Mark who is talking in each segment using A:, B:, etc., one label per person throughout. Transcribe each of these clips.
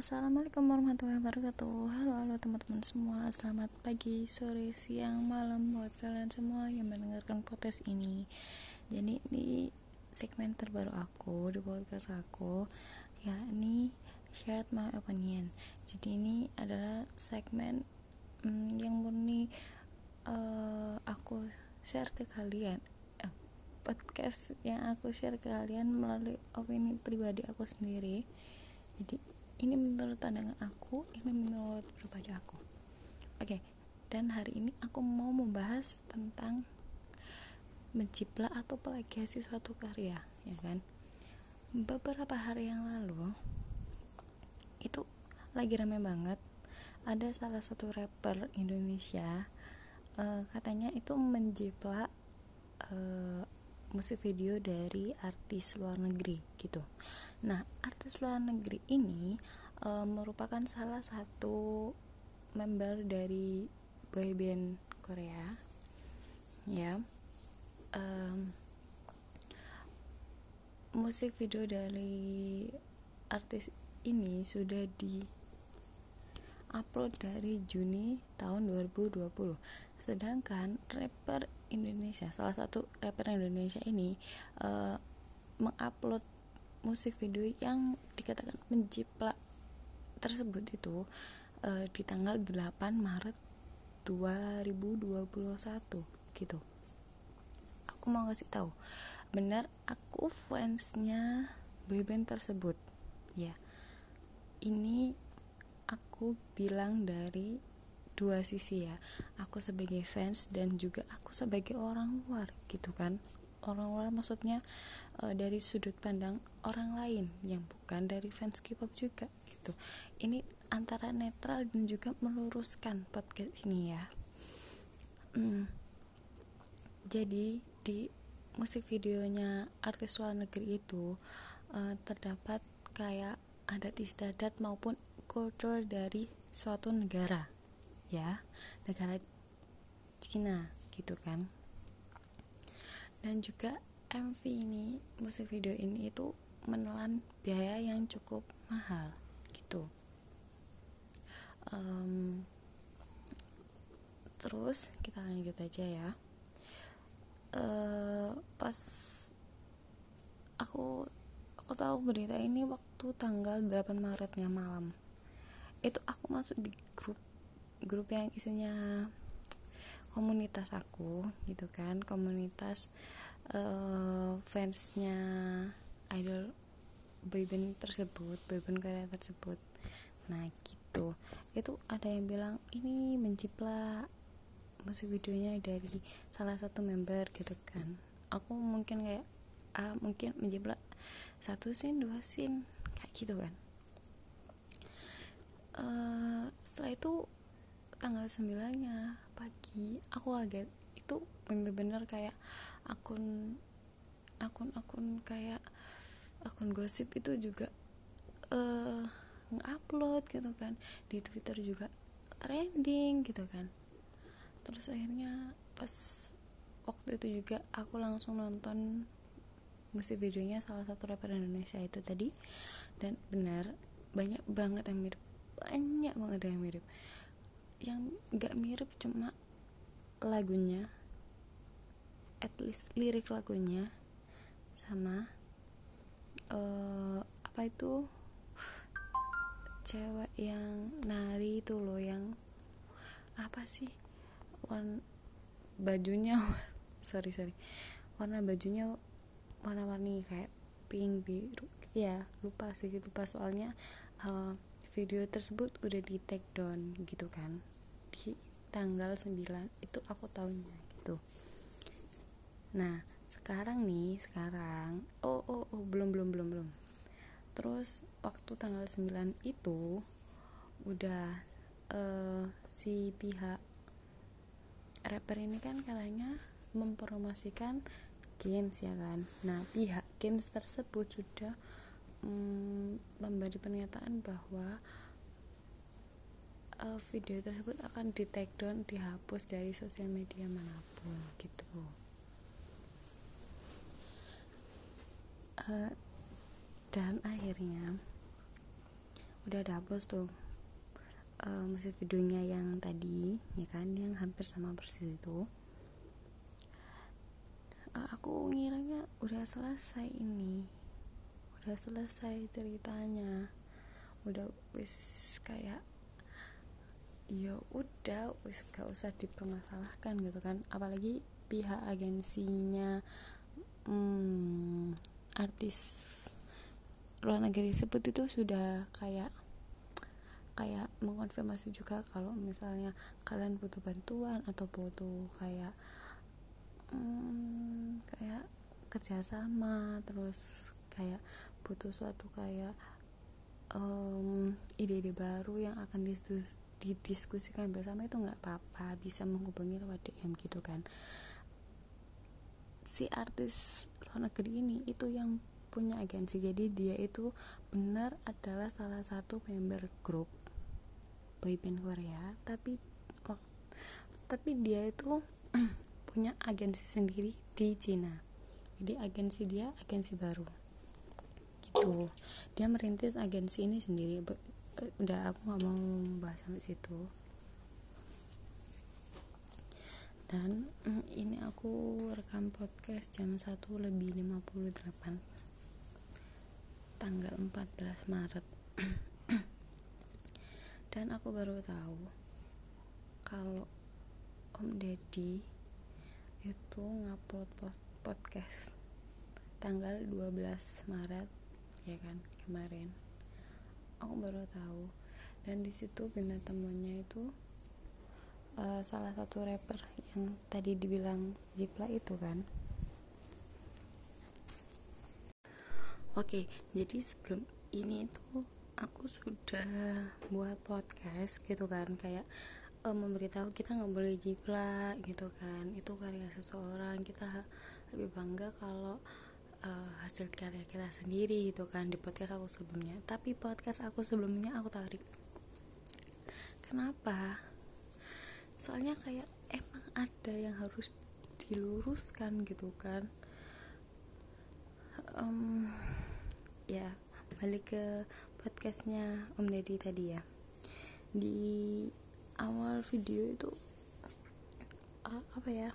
A: Assalamualaikum warahmatullahi wabarakatuh. Halo halo teman-teman semua. Selamat pagi, sore, siang, malam Buat kalian semua yang mendengarkan podcast ini. Jadi ini segmen terbaru aku Di podcast aku. Ya ini Shared my opinion. Jadi ini adalah segmen hmm, Yang murni uh, Aku share ke kalian. Uh, Podcast yang aku share ke kalian Melalui opini pribadi aku sendiri. Jadi ini menurut pandangan aku ini menurut pribadi aku. Oke okay, dan hari ini aku mau membahas tentang menciplak atau plagiasi suatu karya ya kan? Beberapa hari yang lalu itu lagi rame banget. Ada salah satu rapper Indonesia uh, katanya itu menjiplak uh, musik video dari artis luar negeri gitu. Nah, artis luar negeri ini e, merupakan salah satu member dari boyband Korea, ya. Um, musik video dari artis ini sudah di upload dari Juni tahun 2020 sedangkan rapper Indonesia salah satu rapper Indonesia ini uh, mengupload musik video yang dikatakan menjiplak tersebut itu uh, di tanggal 8 Maret 2021 gitu. Aku mau kasih tahu benar aku fansnya boyband tersebut? Ya. Ini aku bilang dari dua sisi ya. Aku sebagai fans dan juga aku sebagai orang luar gitu kan. Orang luar maksudnya e, dari sudut pandang orang lain yang bukan dari fans K-pop juga gitu. Ini antara netral dan juga meluruskan podcast ini ya. Hmm. jadi di musik videonya artis luar negeri itu e, terdapat kayak adat istiadat maupun kultur dari suatu negara ya negara Cina gitu kan. Dan juga MV ini musik video ini itu menelan biaya yang cukup mahal gitu. Um, terus kita lanjut aja ya. Uh, pas aku aku tahu berita ini waktu tanggal 8 Maretnya malam. Itu aku masuk di grup grup yang isinya komunitas aku gitu kan. Komunitas uh, fansnya idol boyband tersebut boyband karya tersebut. Nah gitu. Itu ada yang bilang ini menciplak musik videonya dari salah satu member gitu kan. Aku mungkin kayak ah, mungkin menjiplak satu scene dua scene kayak gitu kan. Uh, setelah itu tanggal 9 nya pagi aku agak itu bener-bener kayak akun akun-akun kayak akun gosip itu juga uh, ngupload gitu kan. Di twitter juga trending gitu kan. Terus akhirnya pas waktu itu juga aku langsung nonton musik videonya salah satu rapper Indonesia itu tadi. Dan benar banyak banget yang mirip banyak banget yang mirip yang gak mirip cuma lagunya at least lirik lagunya sama uh, apa itu? Cewek yang nari itu loh yang apa sih? Warna bajunya sorry sorry. Warna bajunya warna-warni kayak pink biru ya lupa sih lupa soalnya uh, video tersebut udah di take down gitu kan di tanggal 9 itu aku tahunya gitu. Nah sekarang nih sekarang oh oh oh belum belum belum belum. Terus waktu tanggal 9 itu udah uh, si pihak rapper ini kan katanya mempromosikan games ya kan? Nah pihak games tersebut sudah um, memberi pernyataan bahwa uh, video tersebut akan di take down dihapus dari sosial media mana pun gitu. Uh, dan akhirnya udah dihapus tuh uh, musik videonya yang tadi ya kan yang hampir sama persis itu. Uh, aku ngiranya udah selesai ini udah selesai ceritanya. Udah wis kayak ya udah wis gak usah dipermasalahkan gitu kan. Apalagi pihak agensinya hmm, artis luar negeri tersebut itu sudah kayak kayak mengkonfirmasi juga kalau misalnya kalian butuh bantuan atau butuh kayak hmm, kayak kerjasama terus kayak butuh suatu kayak ide-ide um, baru yang akan didiskus, didiskusikan bersama itu nggak apa-apa bisa menghubungi lewat DM gitu kan. Si artis luar negeri ini itu yang punya agensi jadi dia itu benar adalah salah satu member grup boyband Korea tapi tapi dia itu punya agensi sendiri di Cina jadi agensi dia agensi baru. Gitu. Dia merintis agensi ini sendiri udah aku nggak mau bahas sampai situ. Dan mm, ini aku rekam podcast jam 1 lebih 58 tanggal 14 Maret. Dan aku baru tahu kalau Om Deddy itu ngupload podcast tanggal 12 Maret ya kan kemarin aku baru tahu. Dan di situ bintang temunya itu uh, salah satu rapper yang tadi dibilang Jipla itu kan. Oke jadi sebelum ini tuh aku sudah buat podcast gitu kan kayak uh, memberitahu kita nggak boleh jiplak gitu kan. Itu karya seseorang. Kita lebih bangga kalau uh, hasil karya kita sendiri gitu kan di podcast aku sebelumnya. Tapi podcast aku sebelumnya aku tarik. Kenapa? Soalnya kayak emang ada yang harus diluruskan gitu kan. Um, ya balik ke podcastnya Om Deddy tadi ya. Di awal video itu uh, apa ya?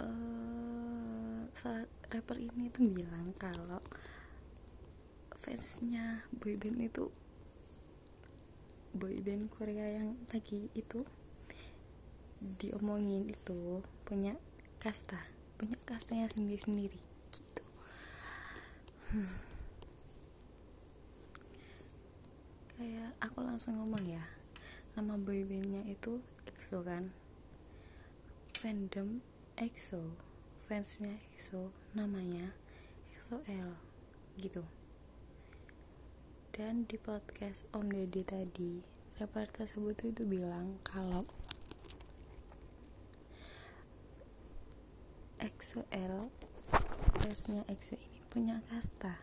A: Uh, salah rapper ini tuh bilang kalau fansnya boyband itu boyband Korea yang lagi itu diomongin itu punya kasta punya kastanya sendiri-sendiri gitu. Hmm. Kayak aku langsung ngomong ya nama boybandnya itu EXO kan? Fandom EXO fansnya EXO namanya EXO L gitu. Dan di podcast Om Deddy tadi rapper tersebut itu bilang kalau EXO L fansnya EXO ini punya kasta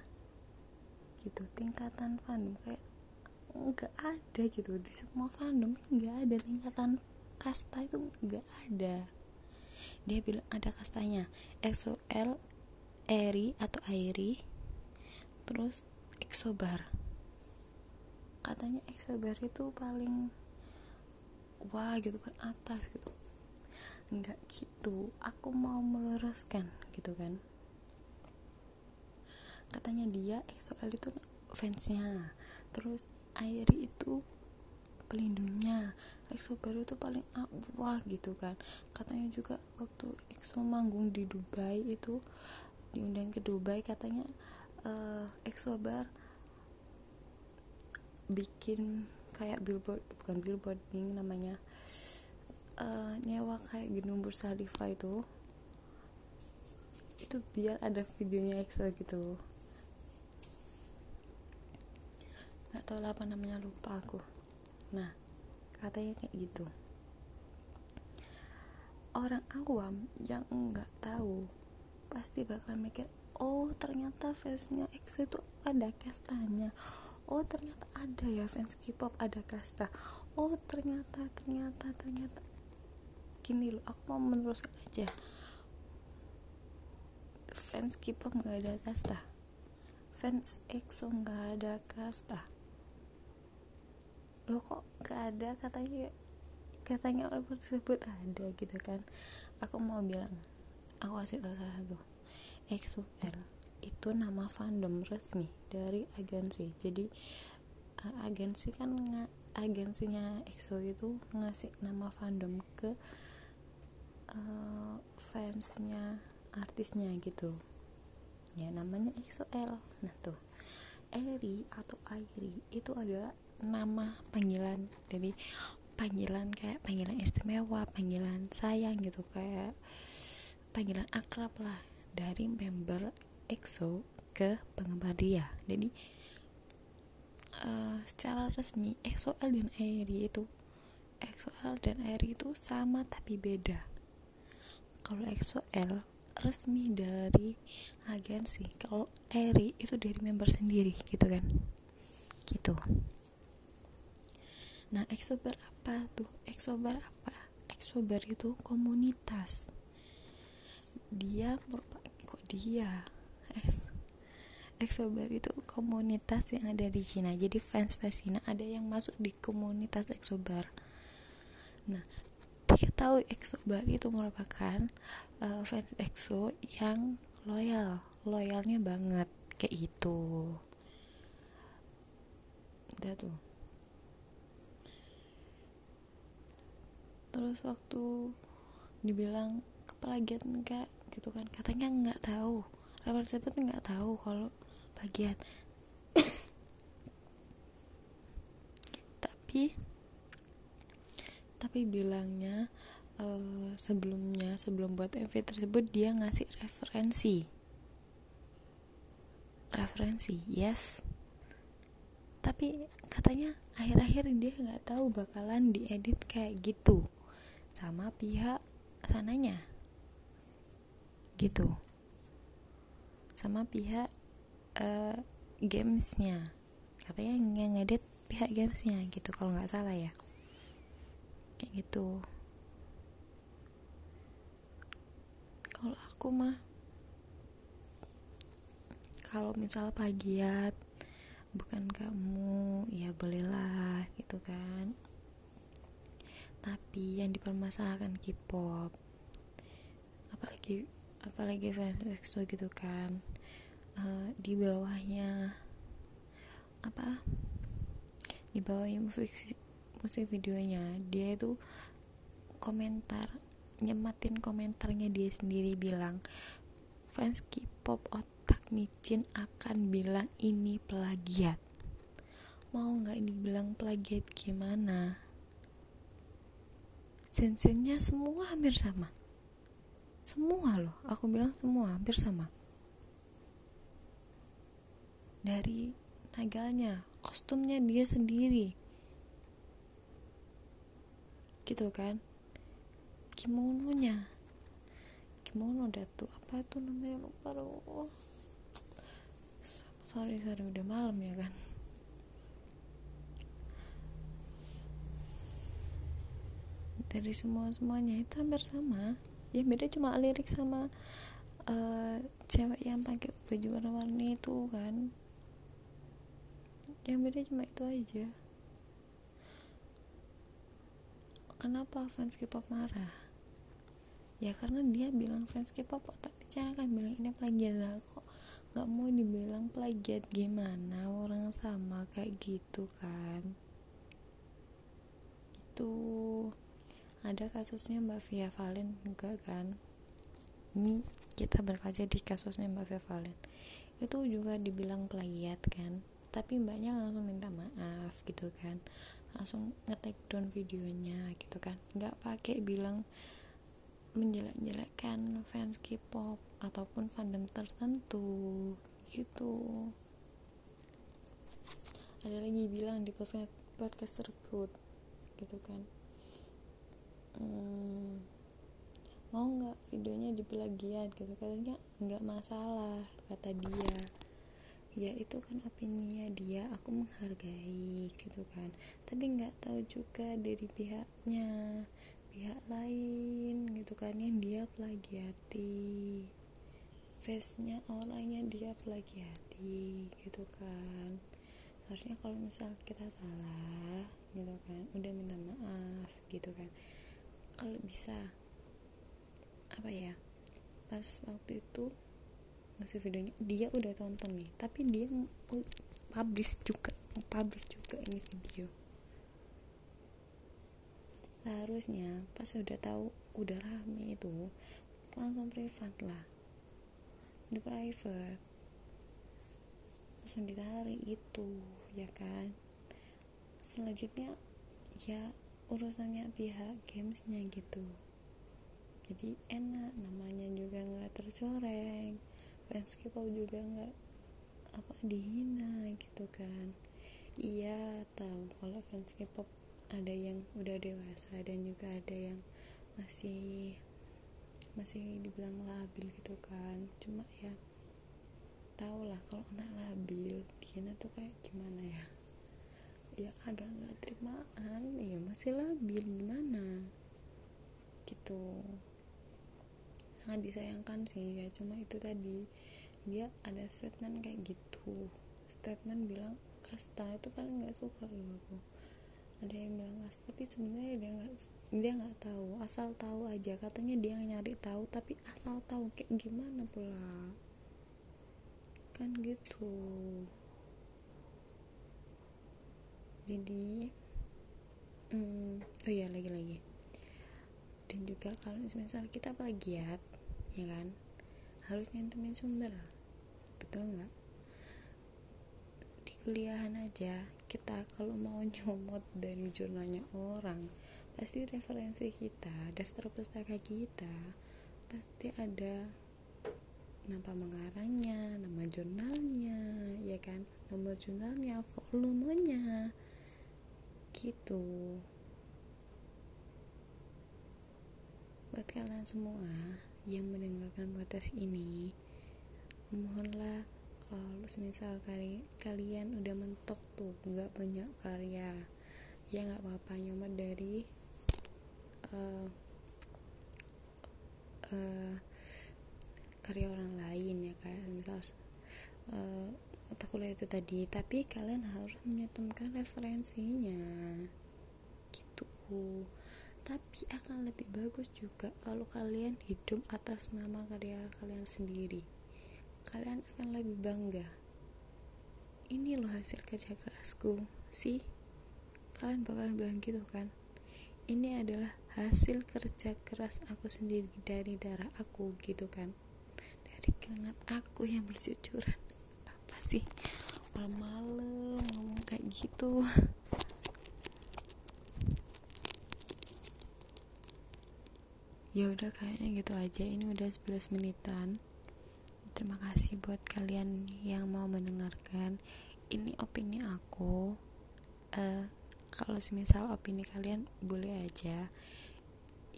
A: gitu. Tingkatan fandom kayak nggak ada gitu. Di semua fandom nggak ada tingkatan kasta itu nggak ada. Dia bilang ada kastanya EXO-L Eri atau Airi terus Exobar. Katanya Exobar itu paling wah gitu paling atas gitu. Nggak gitu aku mau meluruskan gitu kan. Katanya dia EXO-L itu fansnya. Terus air itu pelindungnya. EXO baru itu paling wah gitu kan. Katanya juga waktu EXO manggung di Dubai itu diundang ke Dubai katanya uh, EXO bar bikin kayak billboard bukan billboard bing namanya uh, nyewa kayak gedung bursa Khalifa itu. Itu biar ada videonya EXO gitu. Nggak tahu lah apa namanya lupa aku. Nah katanya kayak gitu. Orang awam yang nggak tahu pasti bakal mikir oh ternyata fansnya EXO itu ada kastanya. Oh ternyata ada ya fans K-pop ada kasta. Oh ternyata ternyata ternyata. Gini loh aku mau meneruskan aja. Fans K-pop nggak ada kasta. Fans EXO nggak ada kasta. Lo kok gak ada? Katanya katanya orang tersebut ada gitu kan. Aku mau bilang aku kasih tau salah satu. XUL itu nama fandom resmi dari agensi. Jadi uh, agensi kan nga, agensinya EXO itu ngasih nama fandom ke uh, fansnya artisnya gitu. Ya namanya EXO-L nah tuh. Eri atau Airi itu adalah nama panggilan. Dari panggilan kayak panggilan istimewa panggilan sayang gitu. Kayak panggilan akrab lah dari member EXO ke penggemar dia. Jadi uh, secara resmi EXO-L dan Airi itu EXO-L dan Airi itu sama tapi beda. Kalau EXO-L resmi dari agensi kalau Airi itu dari member sendiri gitu kan? Gitu. Nah Exober apa tuh? Exober apa Exober itu komunitas dia merupakan kok dia? Exober itu komunitas yang ada di Cina. Jadi fans fans Cina ada yang masuk di komunitas Exober. Nah kita tahu Exober itu merupakan uh, fans EXO yang loyal. Loyalnya banget kayak itu udah tuh. Terus waktu dibilang kepelagiat enggak gitu kan. Katanya nggak tahu. Rapper tersebut nggak tahu kalau plagiat tapi tapi bilangnya uh, sebelumnya sebelum buat MV tersebut dia ngasih referensi. Referensi yes. Tapi katanya akhir-akhir dia nggak tahu bakalan diedit kayak gitu. Sama pihak sananya gitu. Sama pihak uh, gamesnya. Katanya yang ngedit pihak gamesnya gitu kalau nggak salah ya. Kayak gitu. Kalau aku mah kalau misal plagiat bukan kamu ya bolehlah gitu kan. Tapi yang dipermasalahkan K-pop apalagi apalagi fans EXO gitu kan. Uh, di bawahnya apa? Di bawahnya musik musik videonya dia itu komentar nyematin komentarnya dia sendiri bilang fans K-pop otak micin akan bilang ini plagiat. Mau nggak ini bilang plagiat gimana? Sensennya semua hampir sama semua loh aku bilang semua hampir sama. Dari naganya kostumnya dia sendiri. Gitu kan? Kimononya. Kimono datu apa itu namanya? Lupa loh. Sorry sorry udah malam ya kan? Dari semua semuanya itu hampir sama ya beda cuma lirik sama uh, cewek yang pakai baju warna-warni itu kan. Yang beda cuma itu aja. Kenapa fans K-pop marah? Ya karena dia bilang fans K-pop tapi cara kan bilang ini plagiat lah. Kok nggak mau dibilang plagiat? Gimana orang sama kayak gitu kan? Itu ada kasusnya Mbak Via Valen? Juga kan? Ini kita berkaca di kasusnya Mbak Via Valen. Itu juga dibilang plagiat kan? Tapi mbaknya langsung minta maaf gitu kan? Langsung ngetek down videonya gitu kan? Nggak pakai bilang menjelek-jelekkan fans K-pop ataupun fandom tertentu gitu. Ada lagi bilang di podcast tersebut gitu kan hmm, mau nggak videonya diplagiat gitu? Katanya nggak masalah kata dia. Ya itu kan opininya dia aku menghargai gitu kan. Tapi nggak tahu juga dari pihaknya pihak lain gitu kan yang dia plagiati. Face-nya orangnya dia plagiati gitu kan. Seharusnya kalau misal kita salah gitu kan udah minta maaf gitu kan kalau bisa apa ya pas waktu itu masih videonya dia udah tonton nih tapi dia publish juga publish juga ini video. Seharusnya pas udah tahu udah rame itu langsung privat lah. Di private. Langsung ditarik itu ya kan. Selanjutnya ya urusannya pihak gamesnya gitu. Jadi enak namanya juga nggak tercoreng K-pop juga nggak apa dihina gitu kan. Iya tahu kalau fans K-pop ada yang udah dewasa dan juga ada yang masih masih dibilang labil gitu kan. Cuma ya tau lah kalau anak labil Gina tuh kayak gimana ya ya agak nggak terimaan. Ya masih labil gimana? Gitu. Sangat disayangkan sih ya. Cuma itu tadi dia ada statement kayak gitu. Statement bilang kasta itu paling nggak suka loh aku. Ada yang bilang kasta tapi sebenarnya dia nggak dia nggak tahu. Asal tahu aja. Katanya dia nyari tahu tapi asal tahu kayak gimana pula? Kan gitu jadi hmm, oh iya lagi-lagi. Dan juga kalau misal kita plagiat ya kan? Harus nyantumin sumber. Betul nggak? Di kuliahan aja kita kalau mau nyomot dari jurnalnya orang pasti referensi kita daftar pustaka kita pasti ada nama pengarangnya nama jurnalnya ya kan? Nomor jurnalnya volumenya gitu. Buat kalian semua yang mendengarkan podcast ini mohonlah kalau misal kali kalian udah mentok tuh nggak banyak karya ya nggak apa-apa nyomot dari uh, uh, karya orang lain ya kayak misal uh, mata kuliah itu tadi tapi kalian harus menyetumkan referensinya. Gitu. Tapi akan lebih bagus juga kalau kalian hidup atas nama karya kalian sendiri. Kalian akan lebih bangga. Ini loh hasil kerja kerasku. Sih kalian bakalan bilang gitu kan? Ini adalah hasil kerja keras aku sendiri dari darah aku gitu kan? Dari keringat aku yang bercucuran apa sih? Malam-malam ngomong kayak gitu. Ya udah kayaknya gitu aja. Ini udah 11 menitan. Terima kasih buat kalian yang mau mendengarkan. Ini opini aku. Uh, kalau semisal opini kalian boleh aja.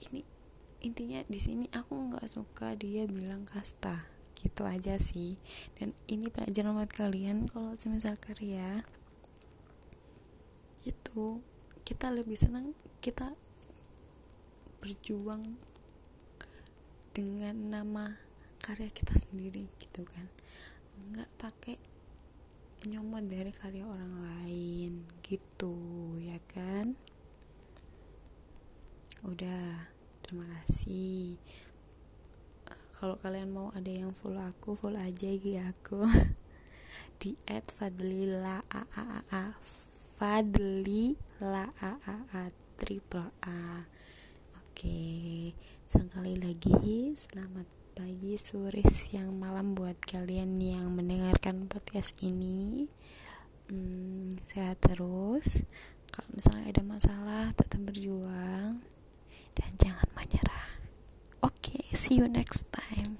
A: Ini intinya di sini aku nggak suka dia bilang kasta gitu aja sih. Dan ini pelajaran buat kalian kalau semisal karya itu kita lebih senang kita berjuang dengan nama karya kita sendiri gitu kan. Nggak pakai nyomot dari karya orang lain gitu ya kan? Udah terima kasih kalau kalian mau ada yang follow aku follow aja ya aku. Di at fadlila a a a a. Fadli la a a a triple a. Oke sekali lagi selamat pagi sore siang malam buat kalian yang mendengarkan podcast ini. Hmm, sehat terus. Kalau misalnya ada masalah tetap berjuang. Dan jangan menyerah. See you next time.